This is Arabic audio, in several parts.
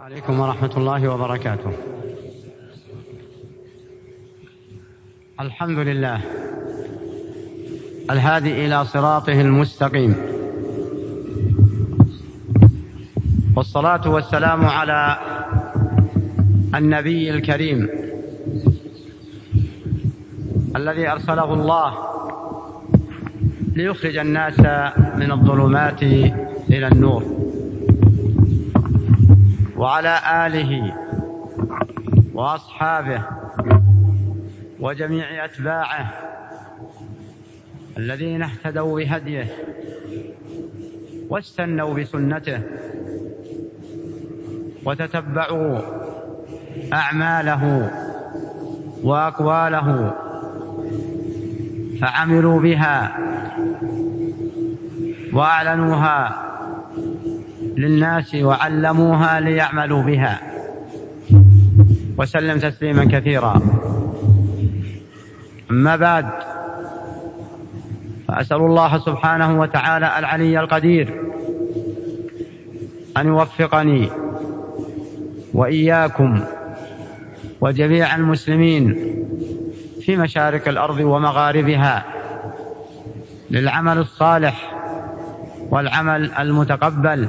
عليكم ورحمة الله وبركاته. الحمد لله الهادي إلى صراطه المستقيم. والصلاة والسلام على النبي الكريم الذي أرسله الله ليخرج الناس من الظلمات إلى النور. وعلى آله وأصحابه وجميع أتباعه الذين اهتدوا بهديه واستنوا بسنته وتتبعوا أعماله وأقواله فعملوا بها وأعلنوها للناس وعلموها ليعملوا بها. وسلم تسليما كثيرا. أما بعد فأسأل الله سبحانه وتعالى العلي القدير أن يوفقني وإياكم وجميع المسلمين في مشارق الأرض ومغاربها للعمل الصالح والعمل المتقبل.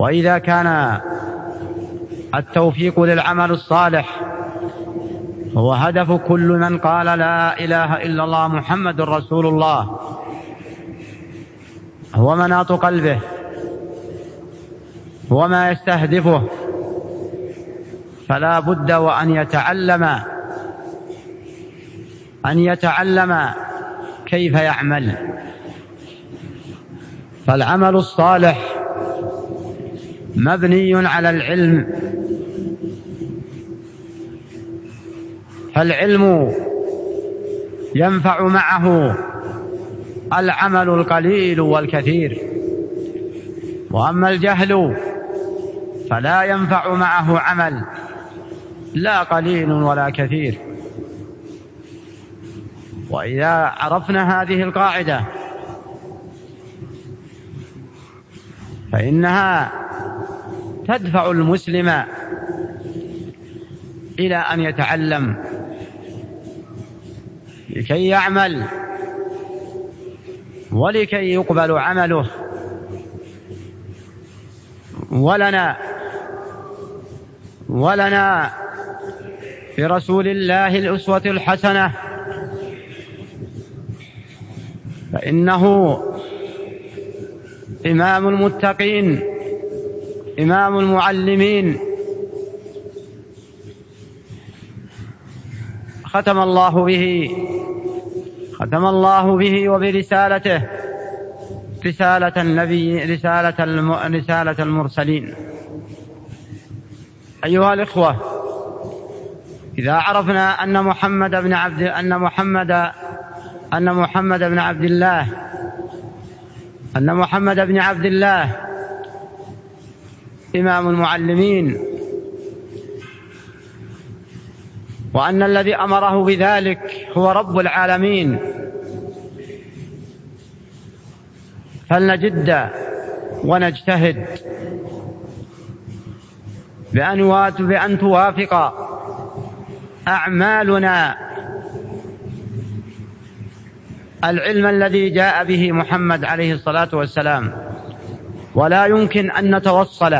وإذا كان التوفيق للعمل الصالح هو هدف كل من قال لا إله إلا الله محمد رسول الله هو مناط قلبه هو ما يستهدفه فلا بد وأن يتعلم أن يتعلم كيف يعمل. فالعمل الصالح مبني على العلم. فالعلم ينفع معه العمل القليل والكثير. وأما الجهل فلا ينفع معه عمل لا قليل ولا كثير. وإذا عرفنا هذه القاعدة فإنها تدفع المسلم إلى أن يتعلم. لكي يعمل. ولكي يقبل عمله. ولنا. ولنا برسول الله الأسوة الحسنة. فإنه إمام المتقين. إمام المعلمين. ختم الله به. ختم الله به وبرسالته. رسالة النبي رسالة. رسالة المرسلين. أيها الإخوة إذا عرفنا أن محمد بن عبد أن محمد أن محمد بن عبد الله أن محمد بن عبد الله إمام المعلمين. وأن الذي أمره بذلك هو رب العالمين. فلنجد ونجتهد بأن بأن توافق أعمالنا. العلم الذي جاء به محمد عليه الصلاة والسلام. ولا يمكن أن نتوصل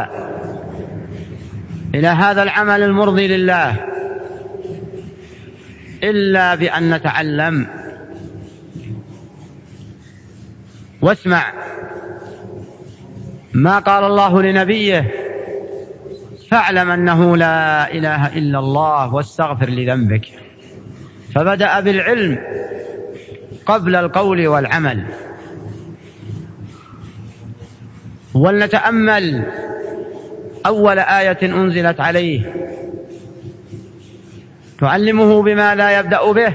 إلى هذا العمل المرضي لله إلا بأن نتعلم. واسمع ما قال الله لنبيه. فاعلم أنه لا إله إلا الله واستغفر لذنبك. فبدأ بالعلم قبل القول والعمل. ولنتأمل أول آية أنزلت عليه. تعلمه بما لا يبدأ به.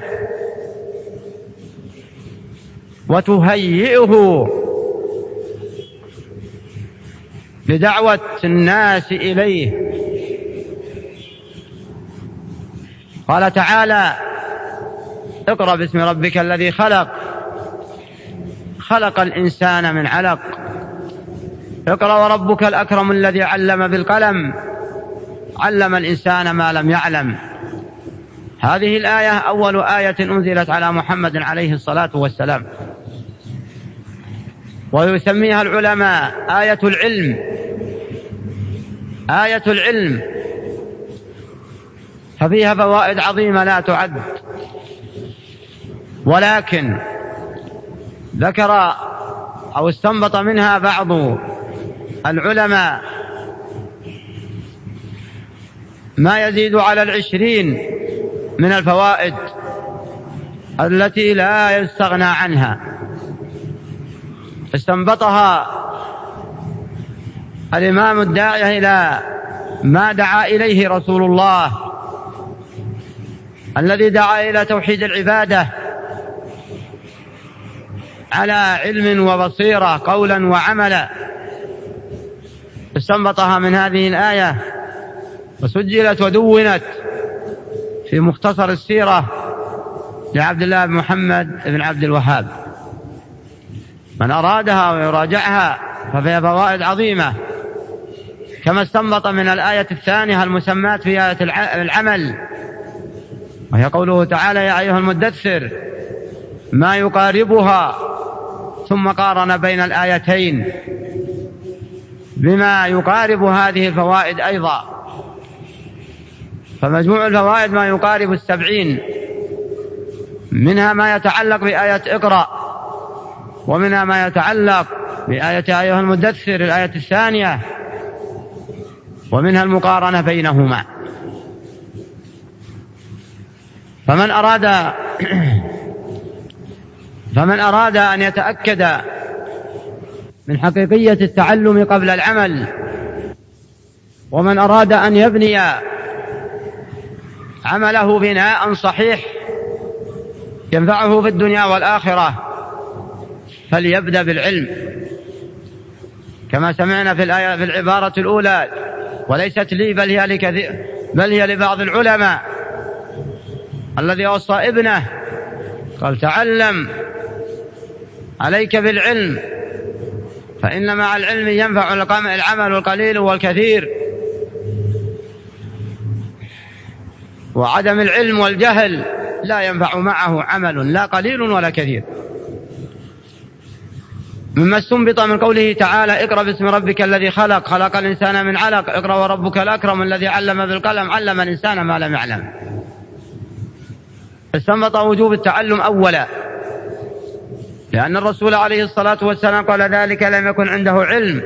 وتهيئه لدعوة الناس إليه. قال تعالى اقرأ باسم ربك الذي خلق. خلق الإنسان من علق. اقرأ وربك الأكرم الذي علم بالقلم. علم الإنسان ما لم يعلم. هذه الآية أول آية أنزلت على محمد عليه الصلاة والسلام. ويسميها العلماء آية العلم. آية العلم. ففيها فوائد عظيمة لا تعد. ولكن ذكر أو استنبط منها بعض العلماء ما يزيد على العشرين من الفوائد التي لا يستغنى عنها. استنبطها الإمام الداعية إلى ما دعا إليه رسول الله الذي دعا إلى توحيد العبادة على علم وبصيرة قولا وعملا. استنبطها من هذه الآية وسجلت ودونت في مختصر السيرة لعبد الله بن محمد بن عبد الوهاب. من أرادها ويراجعها ففيها فوائد عظيمة. كما استنبط من الآية الثانية المسماة في آية العمل. وهي قوله تعالى يا أيها المدثر ما يقاربها. ثم قارن بين الآيتين. بما يقارب هذه الفوائد أيضا. فمجموع الفوائد ما يقارب السبعين. منها ما يتعلق بآية اقرأ ومنها ما يتعلق بآية أيها المدثر الآية الثانية ومنها المقارنة بينهما. فمن أراد فمن أراد أن يتأكد من حقيقية التعلم قبل العمل. ومن أراد أن يبني عمله بناء صحيح ينفعه في الدنيا والآخرة فليبدأ بالعلم. كما سمعنا في الآية في العبارة الأولى وليست لي بل هي لكثير بل هي لبعض العلماء. الذي وصى ابنه قال تعلم عليك بالعلم فإن مع العلم ينفع العمل القليل والكثير. وعدم العلم والجهل لا ينفع معه عمل لا قليل ولا كثير. مما استنبط من قوله تعالى اقرأ باسم ربك الذي خلق خلق الإنسان من علق اقرأ وربك الأكرم الذي علم بالقلم علم الإنسان ما لم يعلم. استنبط وجوب التعلم اولا. لأن الرسول عليه الصلاة والسلام قال ذلك لم يكن عنده علم.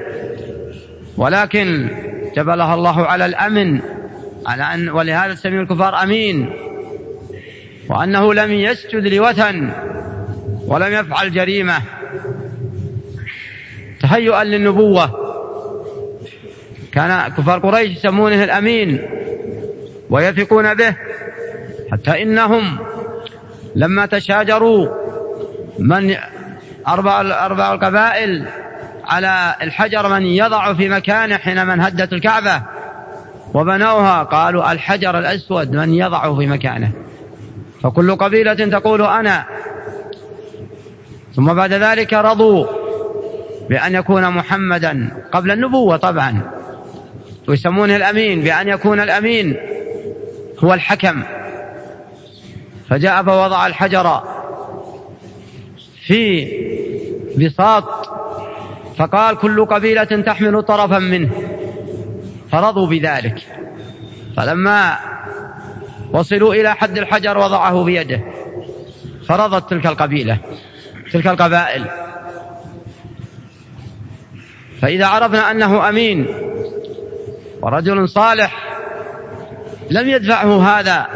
ولكن جبلها الله على الأمن على أن ولهذا سمي الكفار أمين. وأنه لم يسجد لوثن ولم يفعل جريمة. تهيئا للنبوة. كان كفار قريش يسمونه الأمين ويثقون به. حتى إنهم لما تشاجروا من أربع أربع القبائل على الحجر من يضع في مكانه حين من هدت الكعبة. وبنوها قالوا الحجر الأسود من يضعه في مكانه. فكل قبيلة تقول أنا. ثم بعد ذلك رضوا بأن يكون محمدا قبل النبوة طبعا. ويسمونه الأمين بأن يكون الأمين هو الحكم. فجاء فوضع الحجر في بساط فقال كل قبيلة تحمل طرفا منه فرضوا بذلك فلما وصلوا إلى حد الحجر وضعه بيده فرضت تلك القبيلة تلك القبائل. فإذا عرفنا أنه أمين ورجل صالح لم يدفعه هذا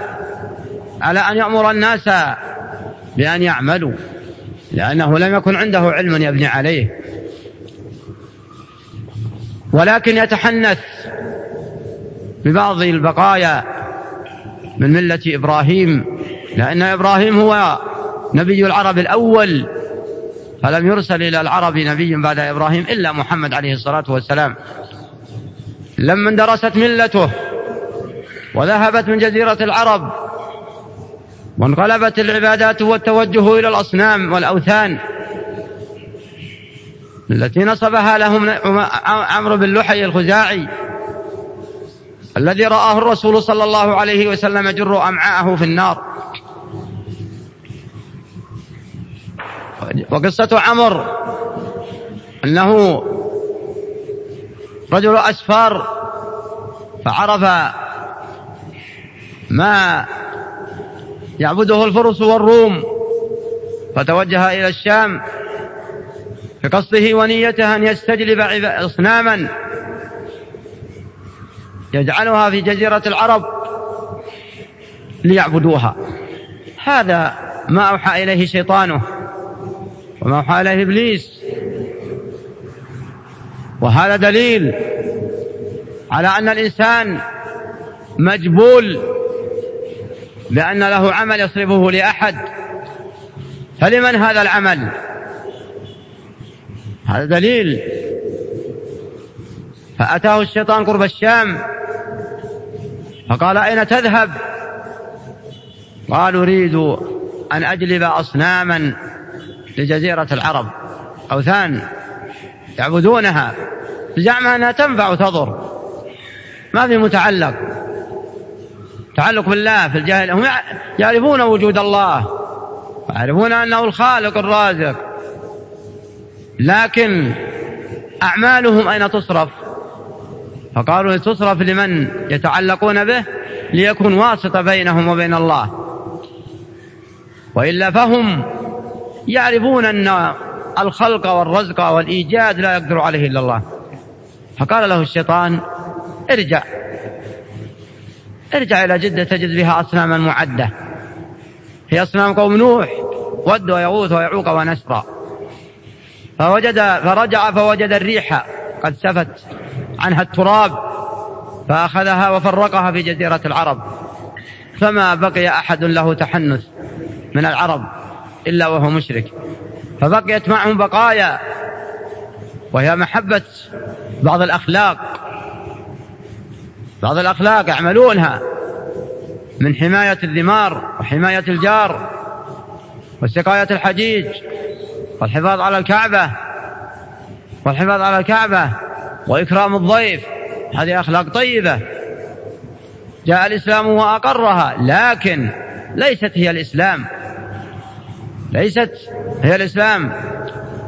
على أن يأمر الناس بأن يعملوا. لأنه لم يكن عنده علم يبني عليه. ولكن يتحنث ببعض البقايا من ملة إبراهيم لأن إبراهيم هو نبي العرب الأول فلم يرسل إلى العرب نبي بعد إبراهيم إلا محمد عليه الصلاة والسلام. لما اندرست ملته وذهبت من جزيرة العرب وانقلبت العبادات والتوجه إلى الأصنام والأوثان التي نصبها لهم عمرو بن لحي الخزاعي الذي رآه الرسول صلى الله عليه وسلم يجر أمعاءه في النار. وقصة عمر أنه رجل أسفار فعرف ما يعبده الفرس والروم. فتوجه إلى الشام بقصده ونيته أن يستجلب أصناما يجعلها في جزيرة العرب ليعبدوها. هذا ما أوحى إليه شيطانه وما أوحى إليه إبليس. وهذا دليل على أن الإنسان مجبول بأن له عمل يصرفه لأحد. فلمن هذا العمل؟ هذا دليل. فأتاه الشيطان قرب الشام فقال أين تذهب؟ قال أريد أن أجلب أصناما لجزيرة العرب أوثان يعبدونها. بزعم أنها تنفع وتضر. ما في متعلق. تعلق بالله في الجاهل. هم يعرفون وجود الله. ويعرفون أنه الخالق الرازق. لكن أعمالهم أين تصرف؟ فقالوا تصرف لمن يتعلقون به ليكون واسطة بينهم وبين الله. وإلا فهم يعرفون أن الخلق والرزق والإيجاد لا يقدر عليه إلا الله. فقال له الشيطان ارجع. ارجع إلى جدة تجد بها أصناما معدة. هي أصنام قوم نوح ود ويغوث ويعوق ونسرا فوجد فرجع فوجد الريح قد سفت عنها التراب فأخذها وفرقها في جزيرة العرب. فما بقي أحد له تحنث من العرب إلا وهو مشرك. فبقيت معهم بقايا وهي محبة بعض الأخلاق. بعض الأخلاق يعملونها من حماية الذمار وحماية الجار وسقاية الحجيج والحفاظ على الكعبة والحفاظ على الكعبة وإكرام الضيف. هذه أخلاق طيبة. جاء الإسلام وأقرها لكن ليست هي الإسلام. ليست هي الإسلام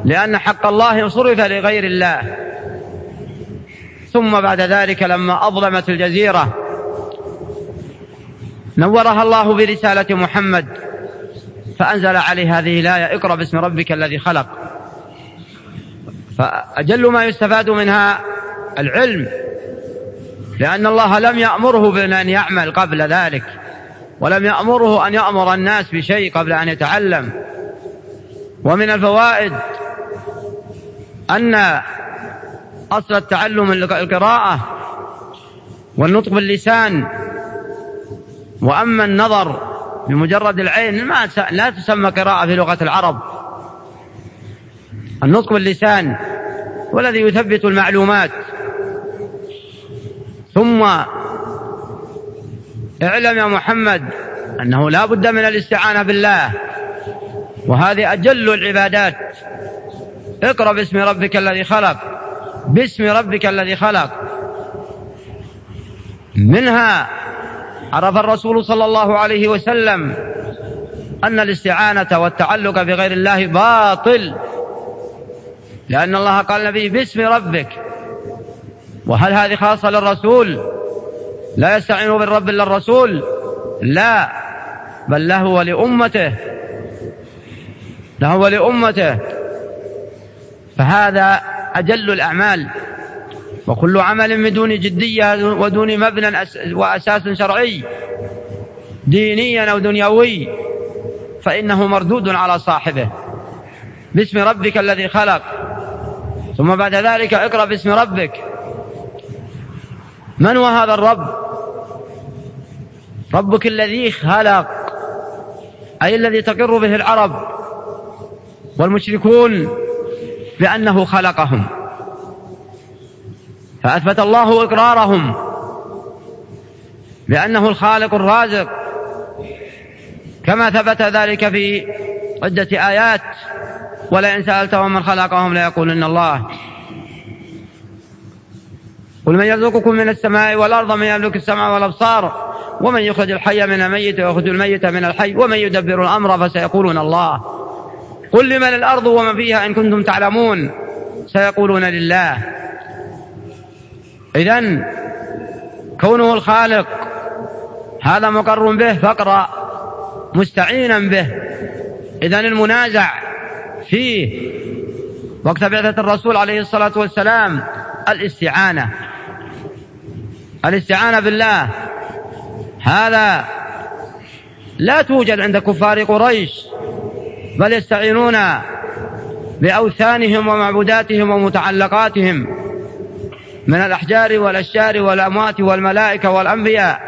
لأن حق الله صرف لغير الله. ثم بعد ذلك لما أظلمت الجزيرة نورها الله برسالة محمد فأنزل عليه هذه الآية اقرأ باسم ربك الذي خلق فأجل ما يستفاد منها العلم لأن الله لم يأمره بأن يعمل قبل ذلك ولم يأمره أن يأمر الناس بشيء قبل أن يتعلم. ومن الفوائد أن أصل التعلم القراءة والنطق باللسان. وأما النظر بمجرد العين ما لا تسمى قراءة في لغة العرب. النطق باللسان والذي يثبت المعلومات. ثم اعلم يا محمد أنه لا بد من الاستعانة بالله. وهذه أجل العبادات. اقرأ باسم ربك الذي خلق. باسم ربك الذي خلق. منها عرف الرسول صلى الله عليه وسلم أن الاستعانة والتعلق بغير الله باطل. لأن الله قال النبي باسم ربك. وهل هذه خاصة للرسول؟ لا يستعين بالرب إلا الرسول. لا. بل له ولأمته. له ولأمته. فهذا أجل الأعمال. وكل عمل من دون جدية ودون مبنى وأساس شرعي دينيا أو دنيوي فإنه مردود على صاحبه. باسم ربك الذي خلق. ثم بعد ذلك اقرأ باسم ربك. من هو هذا الرب؟ ربك الذي خلق أي الذي تقر به العرب والمشركون. بأنه خلقهم. فأثبت الله إقرارهم. بأنه الخالق الرازق. كما ثبت ذلك في عدة آيات. ولئن سألتهم من خلقهم ليقولن الله. قل من يرزقكم من السماء والأرض من يملك السمع والأبصار ومن يخرج الحي من الميت ويخرج الميت من الحي ومن يدبر الأمر فسيقولون الله. قل لمن الأرض ومن فيها إن كنتم تعلمون؟ سيقولون لله. إذا كونه الخالق هذا مقر به فاقرأ مستعينا به. إذا المنازع فيه وقت بعثة الرسول عليه الصلاة والسلام الاستعانة. الاستعانة بالله. هذا لا توجد عند كفار قريش. بل يستعينون بأوثانهم ومعبوداتهم ومتعلقاتهم من الأحجار والأشجار والأموات والملائكة والأنبياء.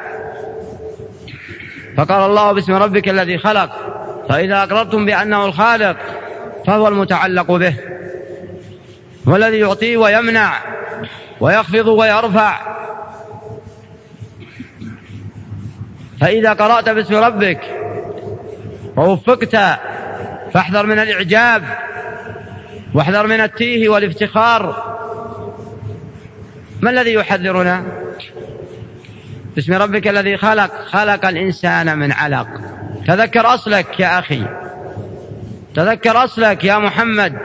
فقال الله باسم ربك الذي خلق فإذا أقررتم بأنه الخالق فهو المتعلق به والذي يعطي ويمنع ويخفض ويرفع. فإذا قرأت باسم ربك ووفقت فاحذر من الإعجاب واحذر من التيه والافتخار. ما الذي يحذرنا؟ باسم ربك الذي خلق خلق الإنسان من علق. تذكر أصلك يا أخي. تذكر أصلك يا محمد.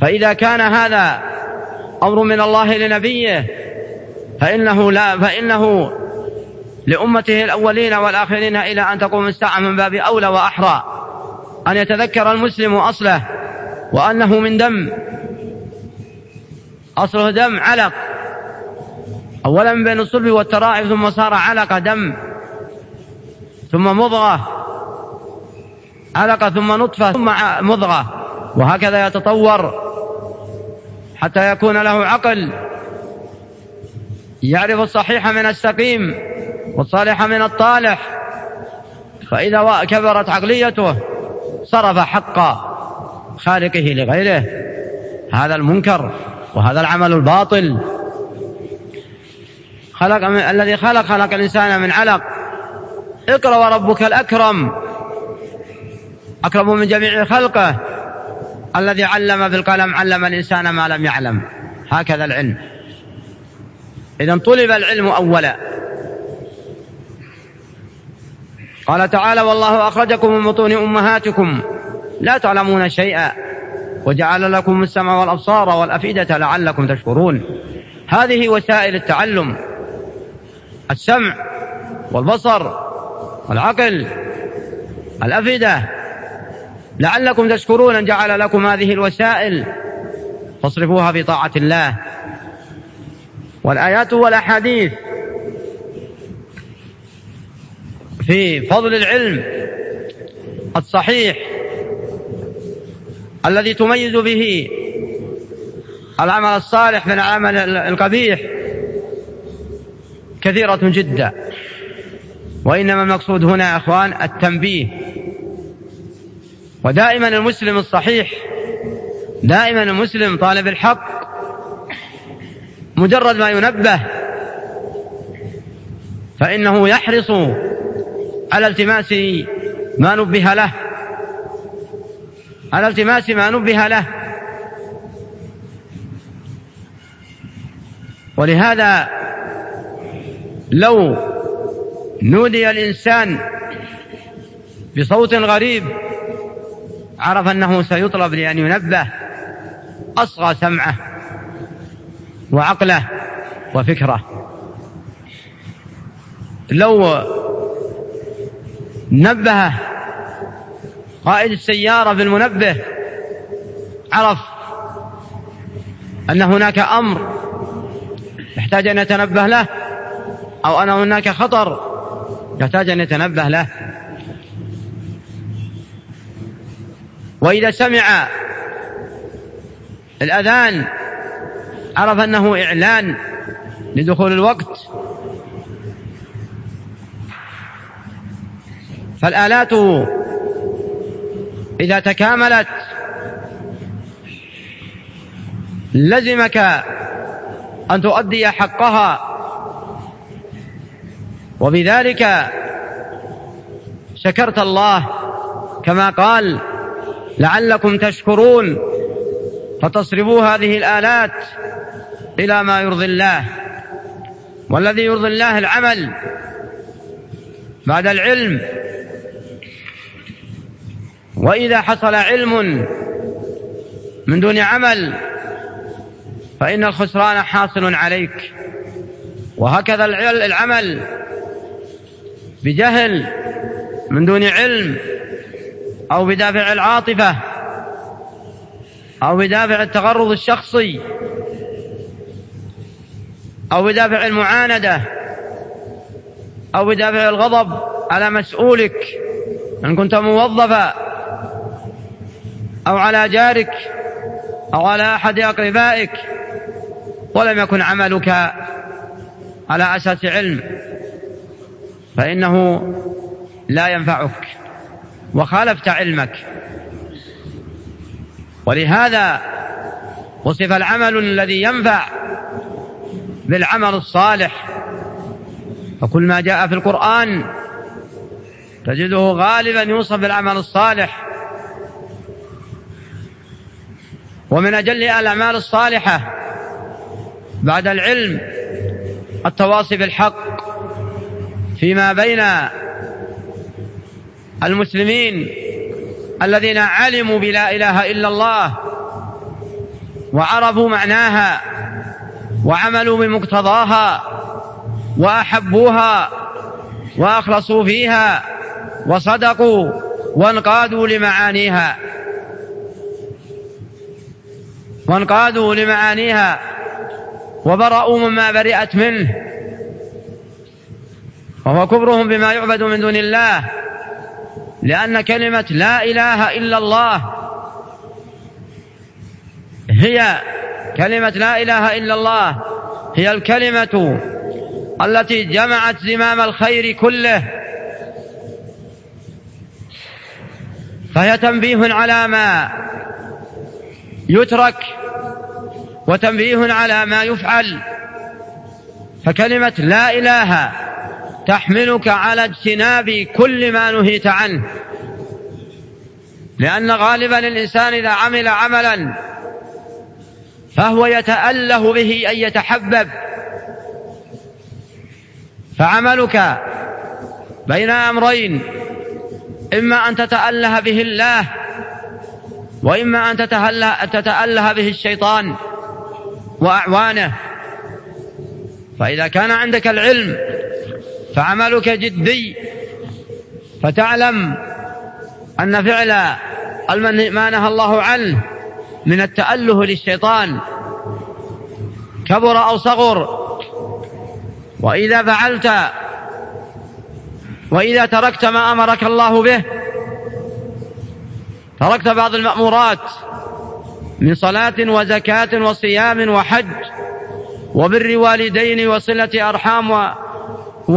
فإذا كان هذا أمر من الله لنبيه فإنه لا فإنه لأمته الأولين والآخرين إلى أن تقوم الساعة من باب أولى وأحرى. أن يتذكر المسلم أصله وأنه من دم. أصله دم علق. أولا بين الصلب والترائب ثم صار علقة دم. ثم مضغة. علقة ثم نطفة ثم مضغة. وهكذا يتطور حتى يكون له عقل. يعرف الصحيح من السقيم. والصالح من الطالح. فإذا كبرت عقليته صرف حق خالقه لغيره. هذا المنكر وهذا العمل الباطل. خلق من الذي خلق خلق الإنسان من علق. اقرأ وربك الأكرم. أكرم من جميع خلقه. الذي علم بالقلم علم الإنسان ما لم يعلم. هكذا العلم. إذا طلب العلم أولا. قال تعالى والله أخرجكم من بطون أمهاتكم لا تعلمون شيئا وجعل لكم السمع والأبصار والأفئدة لعلكم تشكرون. هذه وسائل التعلم. السمع والبصر والعقل الأفئدة لعلكم تشكرون. أن جعل لكم هذه الوسائل فاصرفوها في طاعة الله. والآيات والأحاديث في فضل العلم الصحيح الذي تميز به العمل الصالح من العمل القبيح كثيرة جدا. وإنما المقصود هنا يا أخوان التنبيه. ودائما المسلم الصحيح دائما المسلم طالب الحق مجرد ما ينبه فإنه يحرص على التماس ما نبه له. على التماس ما نبه له. ولهذا لو نودي الإنسان بصوت غريب عرف أنه سيطلب لأن ينبه أصغى سمعه وعقله وفكره. لو نبه قائد السيارة بالمنبه. عرف أن هناك أمر يحتاج أن يتنبه له أو أن هناك خطر يحتاج أن يتنبه له. وإذا سمع الأذان عرف أنه إعلان لدخول الوقت. فالآلات إذا تكاملت لزمك أن تؤدي حقها وبذلك شكرت الله كما قال لعلكم تشكرون فتصرفوا هذه الآلات إلى ما يرضي الله. والذي يرضي الله العمل بعد العلم وإذا حصل علم من دون عمل فإن الخسران حاصل عليك. وهكذا العمل بجهل من دون علم أو بدافع العاطفة أو بدافع التغرض الشخصي أو بدافع المعاندة أو بدافع الغضب على مسؤولك إن كنت موظفا. أو على جارك أو على أحد أقربائك ولم يكن عملك على أساس علم فإنه لا ينفعك وخالفت علمك. ولهذا وصف العمل الذي ينفع بالعمل الصالح. فكل ما جاء في القرآن تجده غالبا يوصف بالعمل الصالح. ومن أجل الأعمال الصالحة بعد العلم التواصي بالحق فيما بين المسلمين الذين علموا بلا إله إلا الله وعرفوا معناها وعملوا بمقتضاها وأحبوها وأخلصوا فيها وصدقوا وانقادوا لمعانيها وانقادوا لمعانيها وبرأوا مما برئت منه وهو كبرهم بما يعبد من دون الله لأن كلمة لا إله إلا الله هي كلمة لا إله إلا الله هي الكلمة التي جمعت زمام الخير كله. فهي تنبيه على ما يترك وتنبيه على ما يفعل. فكلمة لا إله تحملك على اجتناب كل ما نهيت عنه. لأن غالبا الإنسان إذا عمل عملا فهو يتأله به أن يتحبب. فعملك بين أمرين إما أن تتأله به الله وإما أن تتأله به الشيطان. وأعوانه. فإذا كان عندك العلم فعملك جدي فتعلم أن فعل ما نهى الله عنه من التأله للشيطان. كبر أو صغر وإذا فعلت وإذا تركت ما أمرك الله به. تركت بعض المأمورات. من صلاة وزكاة وصيام وحج وبر والدين وصلة أرحام و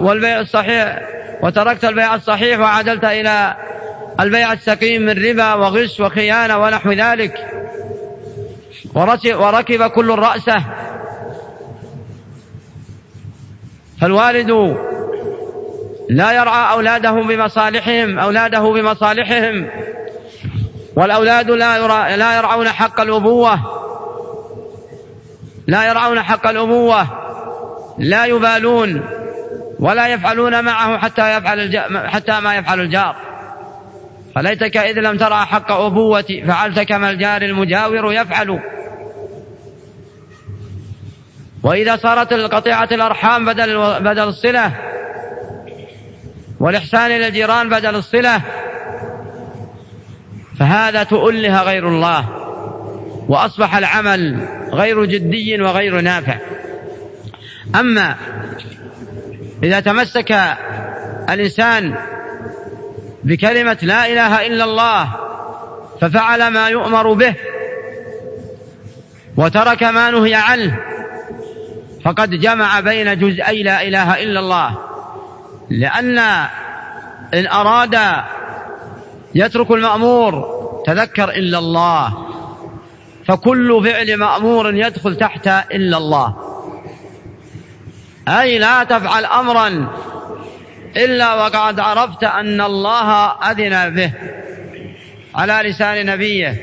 والبيع الصحيح وتركت البيع الصحيح وعدلت إلى البيع السقيم من ربا وغش وخيانة ونحو ذلك. وركب كل رأسه. فالوالد لا يرعى أولاده بمصالحهم أولاده بمصالحهم. والأولاد لا, يرى لا يرعون حق الأبوة. لا يرعون حق الأبوة. لا يبالون ولا يفعلون معه حتى يفعل حتى ما يفعل الجار. فليتك إذ لم ترى حق أبوة فعلت كما الجار المجاور يفعل. وإذا صارت القطيعة الأرحام بدل بدل الصلة والإحسان إلى الجيران بدل الصلة فهذا تؤله غير الله وأصبح العمل غير جدي وغير نافع. أما إذا تمسك الإنسان بكلمة لا إله إلا الله ففعل ما يؤمر به وترك ما نهي عنه فقد جمع بين جزئي لا إله إلا الله. لأن إن أراد يترك المأمور. تذكر إلا الله. فكل فعل مأمور يدخل تحت إلا الله. أي لا تفعل أمرا إلا وقد عرفت أن الله أذن به على لسان نبيه.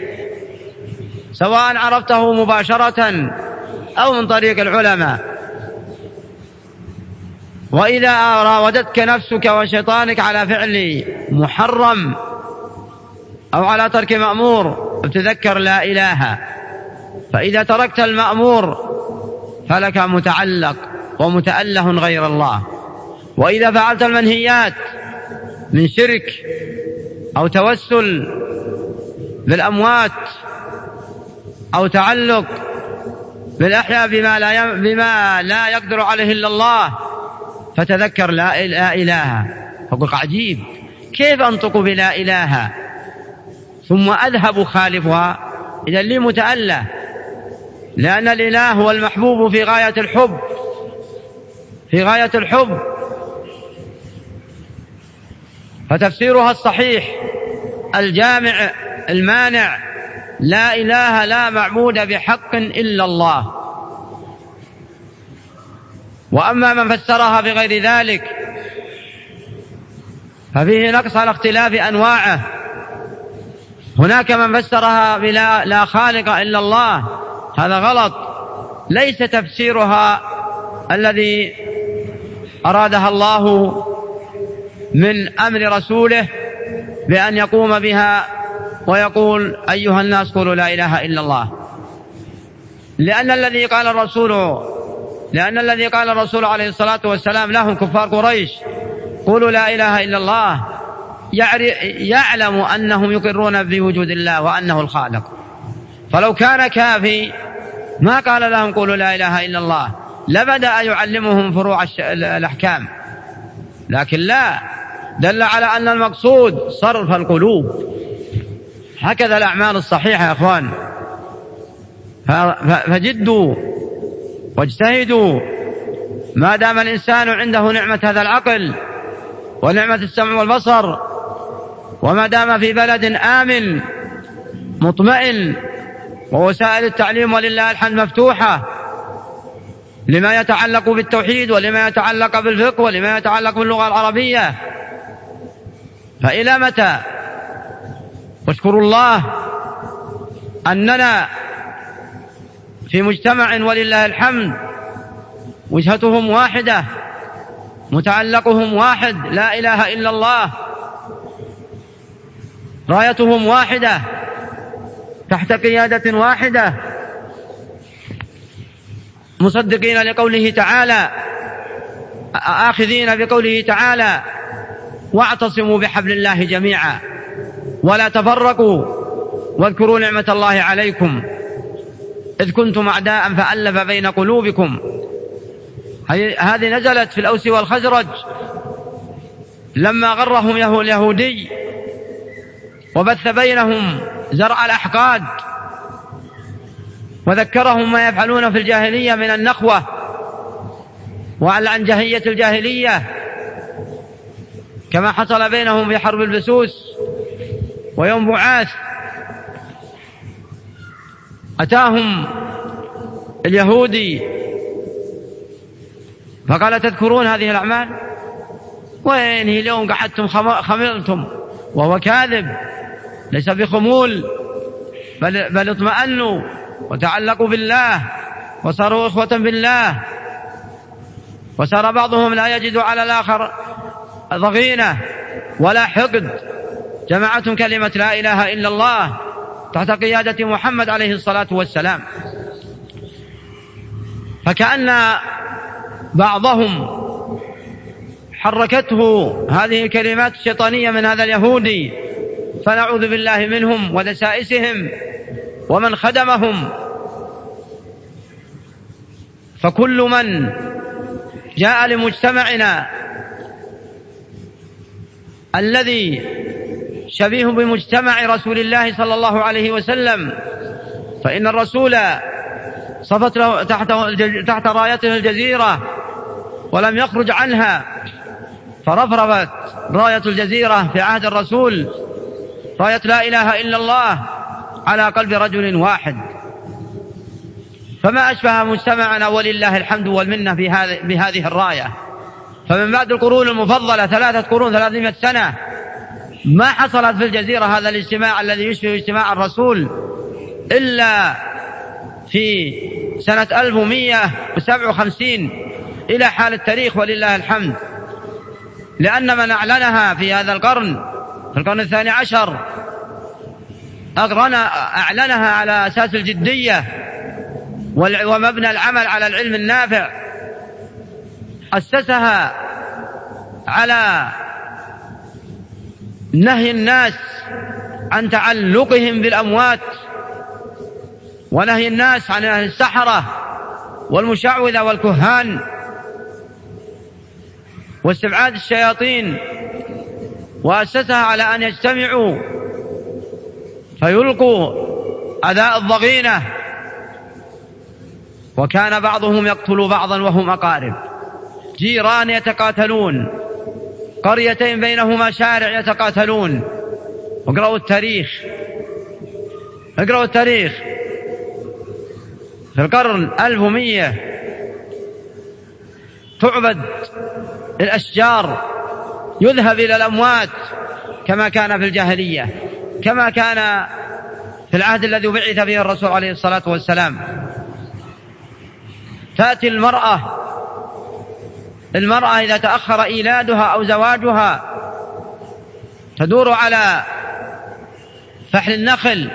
سواء عرفته مباشرة أو من طريق العلماء. وإذا راودتك نفسك وشيطانك على فعل محرم أو على ترك مأمور تذكر لا إله. فإذا تركت المأمور فلك متعلق ومتأله غير الله. وإذا فعلت المنهيات من شرك أو توسل بالأموات أو تعلق بالأحياء بما لا بما لا يقدر عليه إلا الله فتذكر لا إله. فقل عجيب كيف أنطق بلا إله؟ ثم أذهب خالفها. إذا لي متألة. لأن الإله هو المحبوب في غاية الحب. في غاية الحب. فتفسيرها الصحيح. الجامع المانع. لا إله لا معبود بحق إلا الله. وأما من فسرها بغير ذلك ففيه نقص على اختلاف أنواعه. هناك من فسرها بلا لا خالق إلا الله. هذا غلط. ليس تفسيرها الذي أرادها الله من أمر رسوله بأن يقوم بها ويقول أيها الناس قولوا لا إله إلا الله. لأن الذي قال الرسول لأن الذي قال الرسول عليه الصلاة والسلام لهم كفار قريش. قولوا لا إله إلا الله. يعلم أنهم يقرون بوجود الله وأنه الخالق. فلو كان كافي ما قال لهم قولوا لا إله إلا الله. لبدأ يعلمهم فروع الأحكام. لكن لا. دل على أن المقصود صرف القلوب. هكذا الأعمال الصحيحة يا أخوان. فجدوا واجتهدوا. ما دام الإنسان عنده نعمة هذا العقل ونعمة السمع والبصر وما دام في بلد آمن مطمئن ووسائل التعليم ولله الحمد مفتوحة لما يتعلق بالتوحيد ولما يتعلق بالفقه ولما يتعلق باللغة العربية. فإلى متى؟ واشكروا الله أننا في مجتمع ولله الحمد وجهتهم واحدة متعلقهم واحد لا إله إلا الله. رايتهم واحدة تحت قيادة واحدة. مصدقين لقوله تعالى آخذين بقوله تعالى واعتصموا بحبل الله جميعا ولا تفرقوا واذكروا نعمة الله عليكم. إذ كنتم أعداء فألف بين قلوبكم. هذه نزلت في الأوس والخزرج. لما غرهم اليهودي وبث بينهم زرع الأحقاد وذكرهم ما يفعلون في الجاهلية من النخوة جهية الجاهلية كما حصل بينهم في حرب البسوس ويوم بعاث أتاهم اليهودي فقال تذكرون هذه الأعمال؟ وين اليوم قعدتم خملتم وهو كاذب. ليس بخمول بل, بل اطمأنوا وتعلقوا بالله وصاروا إخوة بالله وصار بعضهم لا يجد على الآخر ضغينة ولا حقد. جمعتهم كلمة لا إله إلا الله تحت قيادة محمد عليه الصلاة والسلام. فكأن بعضهم حركته هذه الكلمات الشيطانية من هذا اليهودي فنعوذ بالله منهم ودسائسهم ومن خدمهم. فكل من جاء لمجتمعنا الذي شبيه بمجتمع رسول الله صلى الله عليه وسلم فإن الرسول صفت له تحت, تحت رايته الجزيرة ولم يخرج عنها فرفرفت راية الجزيرة في عهد الرسول راية لا إله إلا الله على قلب رجل واحد. فما أشبه مجتمعنا ولله الحمد والمنة بهذه الراية. فمن بعد القرون المفضلة ثلاثة قرون ثلاثمائة سنة ما حصلت في الجزيرة هذا الاجتماع الذي يشبه اجتماع الرسول إلا في سنة 1157 إلى حال التاريخ ولله الحمد. لأن من أعلنها في هذا القرن القرن الثاني عشر. أعلنها على أساس الجدية. ومبنى العمل على العلم النافع. أسسها على نهي الناس عن تعلقهم بالأموات. ونهي الناس عن أهل السحرة والمشعوذة والكهان. واستبعاد الشياطين. وأسسها على أن يجتمعوا. فيلقوا أداء الضغينة. وكان بعضهم يقتل بعضا وهم أقارب. جيران يتقاتلون. قريتين بينهما شارع يتقاتلون. اقرأوا التاريخ. اقرأوا التاريخ. في القرن 1100 تعبد الأشجار. يذهب إلى الأموات كما كان في الجاهلية كما كان في العهد الذي بعث فيه الرسول عليه الصلاة والسلام. تأتي المرأة المرأة إذا تأخر إيلادها أو زواجها تدور على فحل النخل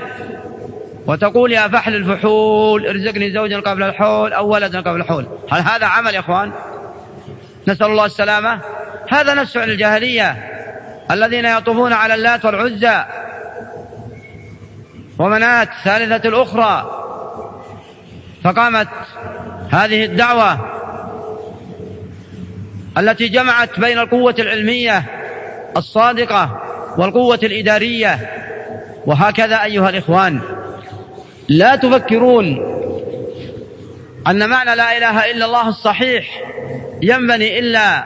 وتقول يا فحل الفحول ارزقني زوجا قبل الحول أو ولدا قبل الحول. هل هذا عمل يا إخوان؟ نسأل الله السلامة. هذا نفس فعل الجاهلية الذين يطوفون على اللات والعزى ومنات ثالثة الأخرى. فقامت هذه الدعوة التي جمعت بين القوة العلمية الصادقة والقوة الإدارية. وهكذا أيها الإخوان لا تفكرون أن معنى لا إله إلا الله الصحيح ينبني إلا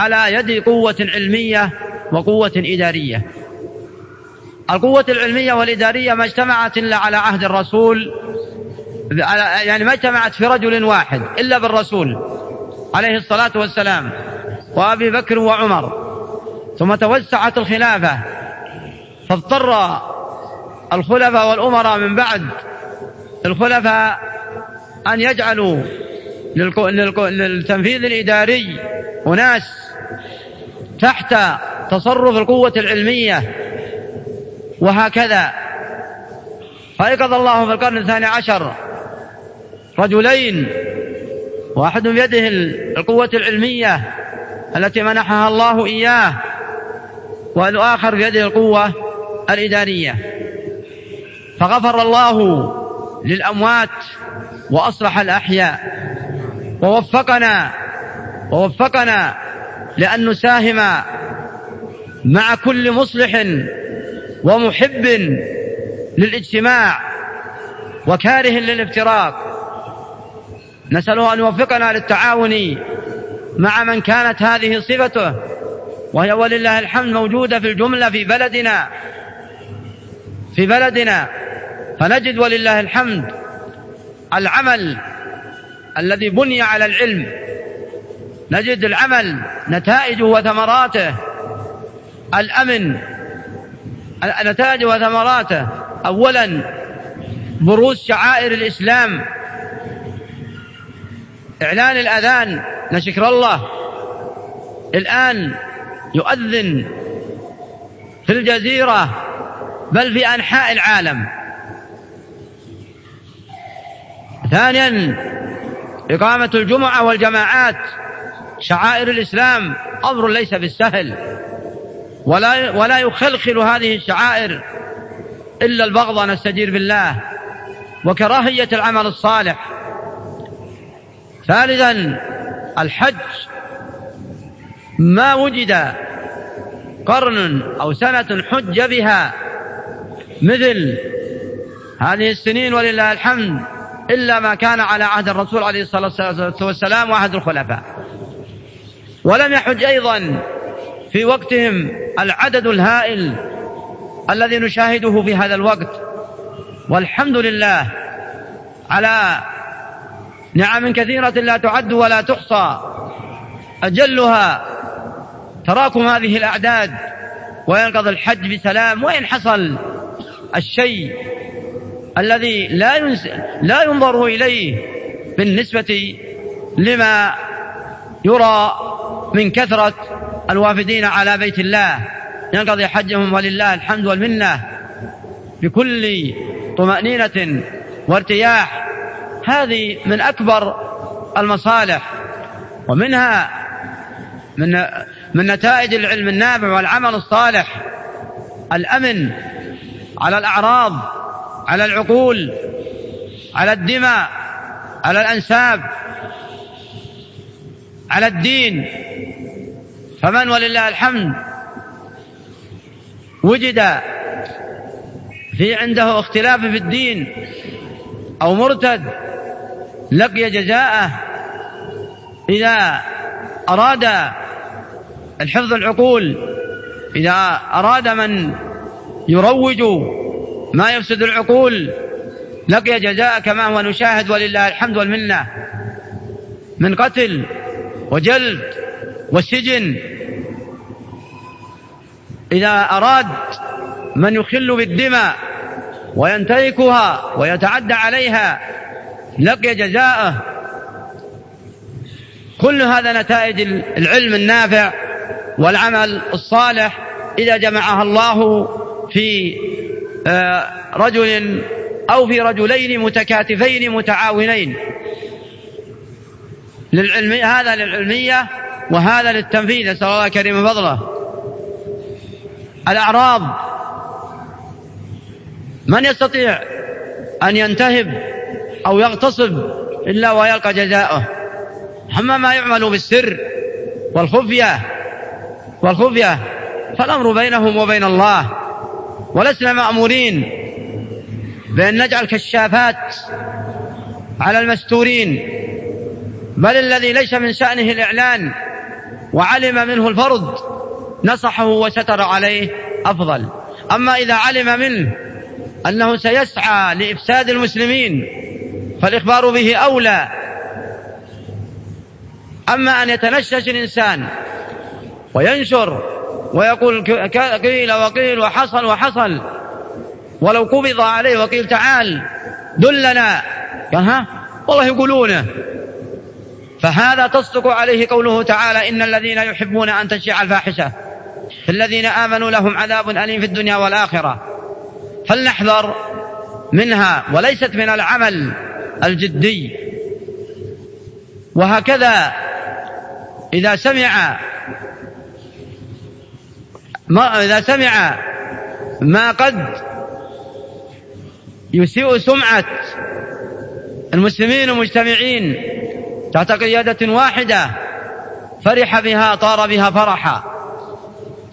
على يد قوة علمية وقوة إدارية. القوة العلمية والإدارية ما اجتمعت إلا على عهد الرسول يعني ما اجتمعت في رجل واحد إلا بالرسول عليه الصلاة والسلام وأبي بكر وعمر. ثم توسعت الخلافة فاضطر الخلفاء والأمراء من بعد الخلفاء أن يجعلوا للتنفيذ الإداري أناس تحت تصرف القوة العلمية وهكذا. فأيقظ الله في القرن الثاني عشر رجلين واحد بيده القوة العلمية التي منحها الله إياه والآخر بيده القوة الإدارية. فغفر الله للأموات وأصلح الأحياء. ووفقنا ووفقنا لأن نساهم مع كل مصلح ومحب للاجتماع وكاره للافتراق. نسأله أن يوفقنا للتعاون مع من كانت هذه صفته وهي ولله الحمد موجودة في الجملة في بلدنا في بلدنا. فنجد ولله الحمد العمل الذي بني على العلم نجد العمل نتائجه وثمراته. الأمن نتائجه وثمراته. أولا بروز شعائر الإسلام. إعلان الأذان نشكر الله. الآن يؤذن في الجزيرة بل في أنحاء العالم. ثانيا إقامة الجمعة والجماعات. شعائر الإسلام أمر ليس بالسهل. ولا ولا يخلخل هذه الشعائر إلا البغض نستجير بالله. وكراهية العمل الصالح. ثالثا الحج. ما وجد قرن أو سنة حج بها مثل هذه السنين ولله الحمد إلا ما كان على عهد الرسول عليه الصلاة والسلام وعهد الخلفاء. ولم يحج أيضا في وقتهم العدد الهائل الذي نشاهده في هذا الوقت. والحمد لله على نعم كثيرة لا تعد ولا تحصى. أجلها تراكم هذه الأعداد وينقضي الحج بسلام وإن حصل الشيء الذي لا لا ينظر إليه بالنسبة لما يرى من كثرة الوافدين على بيت الله. ينقضي حجهم ولله الحمد والمنة بكل طمأنينة وارتياح. هذه من أكبر المصالح. ومنها من من نتائج العلم النافع والعمل الصالح. الأمن على الأعراض على العقول على الدماء على الأنساب. على الدين. فمن ولله الحمد وجد في عنده اختلاف في الدين أو مرتد لقي جزاءه إذا أراد الحفظ العقول إذا أراد من يروج ما يفسد العقول لقي جزاء كما هو نشاهد ولله الحمد والمنة. من قتل وجلد والسجن إذا أراد من يخل بالدماء وينتهكها ويتعدى عليها لقي جزاءه. كل هذا نتائج العلم النافع والعمل الصالح إذا جمعها الله في آه، رجل أو في رجلين متكاتفين متعاونين. للعلم هذا للعلمية وهذا للتنفيذ نسأل الله كريم فضله. الأعراض من يستطيع أن ينتهب أو يغتصب إلا ويلقى جزاؤه؟ أما ما يعمل بالسر والخفية والخفية فالأمر بينهم وبين الله ولسنا مأمورين بأن نجعل كشافات على المستورين. بل الذي ليس من شأنه الإعلان وعلم منه الفرض نصحه وستر عليه أفضل. أما إذا علم منه أنه سيسعى لإفساد المسلمين فالإخبار به أولى. أما أن يتنشش الإنسان وينشر ويقول قيل وقيل وحصل وحصل ولو قبض عليه وقيل تعال دلنا. قال ها؟ والله يقولونه. فهذا تصدق عليه قوله تعالى إن الذين يحبون أن تشيع الفاحشة الذين آمنوا لهم عذاب أليم في الدنيا والآخرة فلنحذر منها وليست من العمل الجدي وهكذا إذا سمع ما إذا سمع ما قد يسيء سمعة المسلمين المجتمعين تحت قيادة واحدة فرح بها طار بها فرحا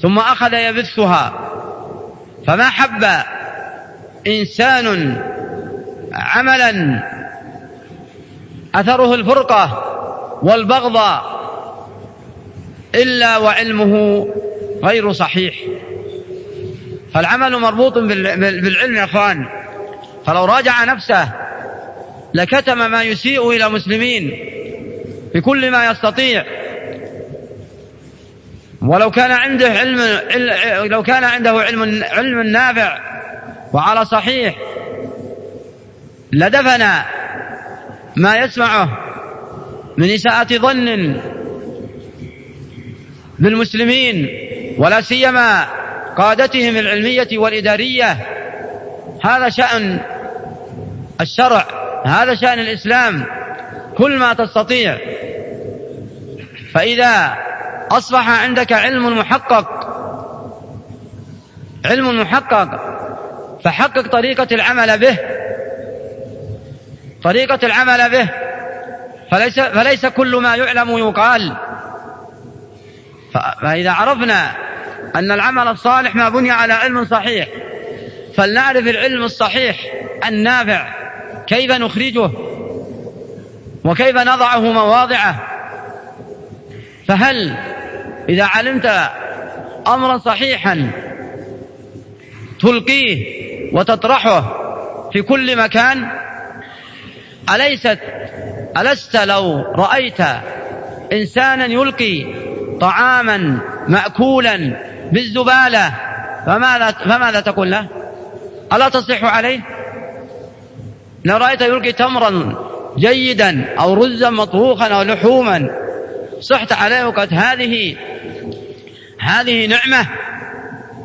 ثم أخذ يبثها. فما حب إنسان عملا أثره الفرقة والبغض إلا وعلمه غير صحيح. فالعمل مربوط بالعلم يا إخوان. فلو راجع نفسه لكتم ما يسيء إلى المسلمين بكل ما يستطيع. ولو كان عنده علم لو كان عنده علم علم نافع وعلى صحيح لدفن ما يسمعه من إساءة ظن بالمسلمين ولا سيما قادتهم العلمية والإدارية. هذا شأن الشرع هذا شأن الإسلام. كل ما تستطيع. فإذا أصبح عندك علم محقق علم محقق فحقق طريقة العمل به. طريقة العمل به. فليس, فليس كل ما يعلم يقال. فإذا عرفنا أن العمل الصالح ما بني على علم صحيح فلنعرف العلم الصحيح النافع كيف نخرجه. وكيف نضعه مواضعه؟ فهل إذا علمت أمرا صحيحا تلقيه وتطرحه في كل مكان؟ أليست ألست لو رأيت إنسانا يلقي طعاما مأكولا بالزبالة فماذا, فماذا تقول له؟ ألا تصح عليه؟ لو رأيت يلقي تمرا جيدا أو رزا مطبوخا أو لحوما. صحت عليه وقالت هذه هذه نعمة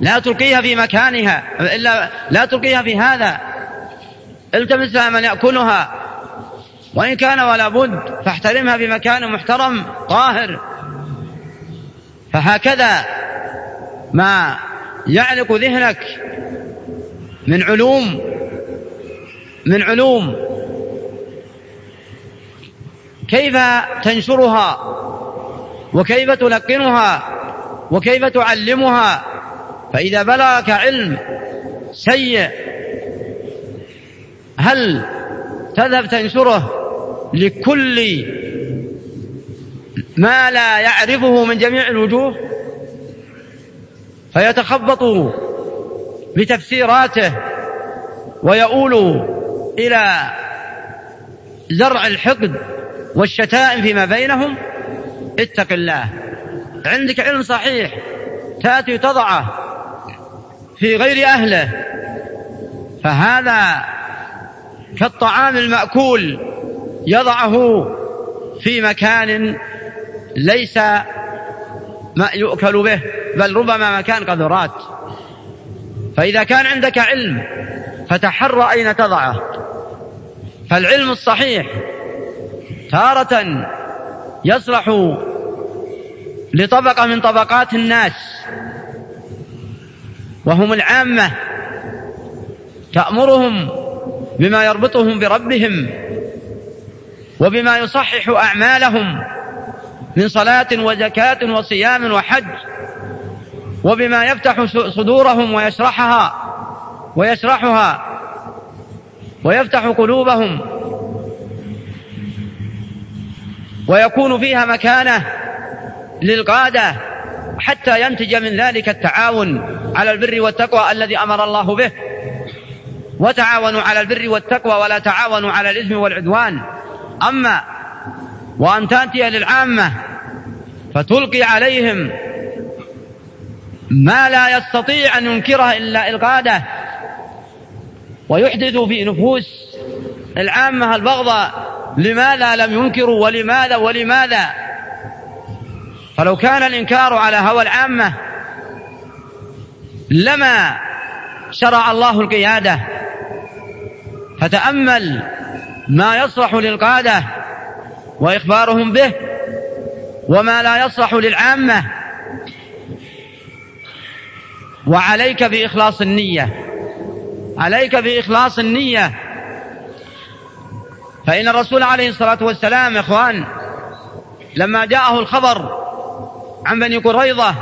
لا تلقيها في مكانها إلا لا تلقيها في هذا. التمس لها من يأكلها. وإن كان ولا بد فاحترمها في مكان محترم طاهر. فهكذا ما يعلق ذهنك من علوم من علوم. كيف تنشرها؟ وكيف تلقنها؟ وكيف تعلمها؟ فإذا بلغك علم سيء هل تذهب تنشره لكل ما لا يعرفه من جميع الوجوه؟ فيتخبط بتفسيراته ويؤول إلى زرع الحقد والشتائم فيما بينهم اتق الله. عندك علم صحيح تأتي تضعه في غير أهله. فهذا كالطعام المأكول يضعه في مكان ليس ما يؤكل به بل ربما مكان قذرات فإذا كان عندك علم فتحرى أين تضعه. فالعلم الصحيح تارة يصلح لطبقة من طبقات الناس وهم العامة تأمرهم بما يربطهم بربهم وبما يصحح أعمالهم من صلاة وزكاة وصيام وحج وبما يفتح صدورهم ويشرحها ويشرحها ويفتح قلوبهم ويكون فيها مكانة للقادة حتى ينتج من ذلك التعاون على البر والتقوى الذي أمر الله به. وتعاونوا على البر والتقوى ولا تعاونوا على الإثم والعدوان. أما وأن تأتي للعامه فتلقي عليهم ما لا يستطيع أن ينكره إلا القادة. ويحدث في نفوس العامة البغضاء لماذا لم ينكروا ولماذا ولماذا؟ فلو كان الإنكار على هوى العامة لما شرع الله القيادة فتأمل ما يصلح للقادة وإخبارهم به وما لا يصلح للعامة. وعليك بإخلاص النية عليك بإخلاص النية. فإن الرسول عليه الصلاة والسلام إخوان لما جاءه الخبر عن بني قريظة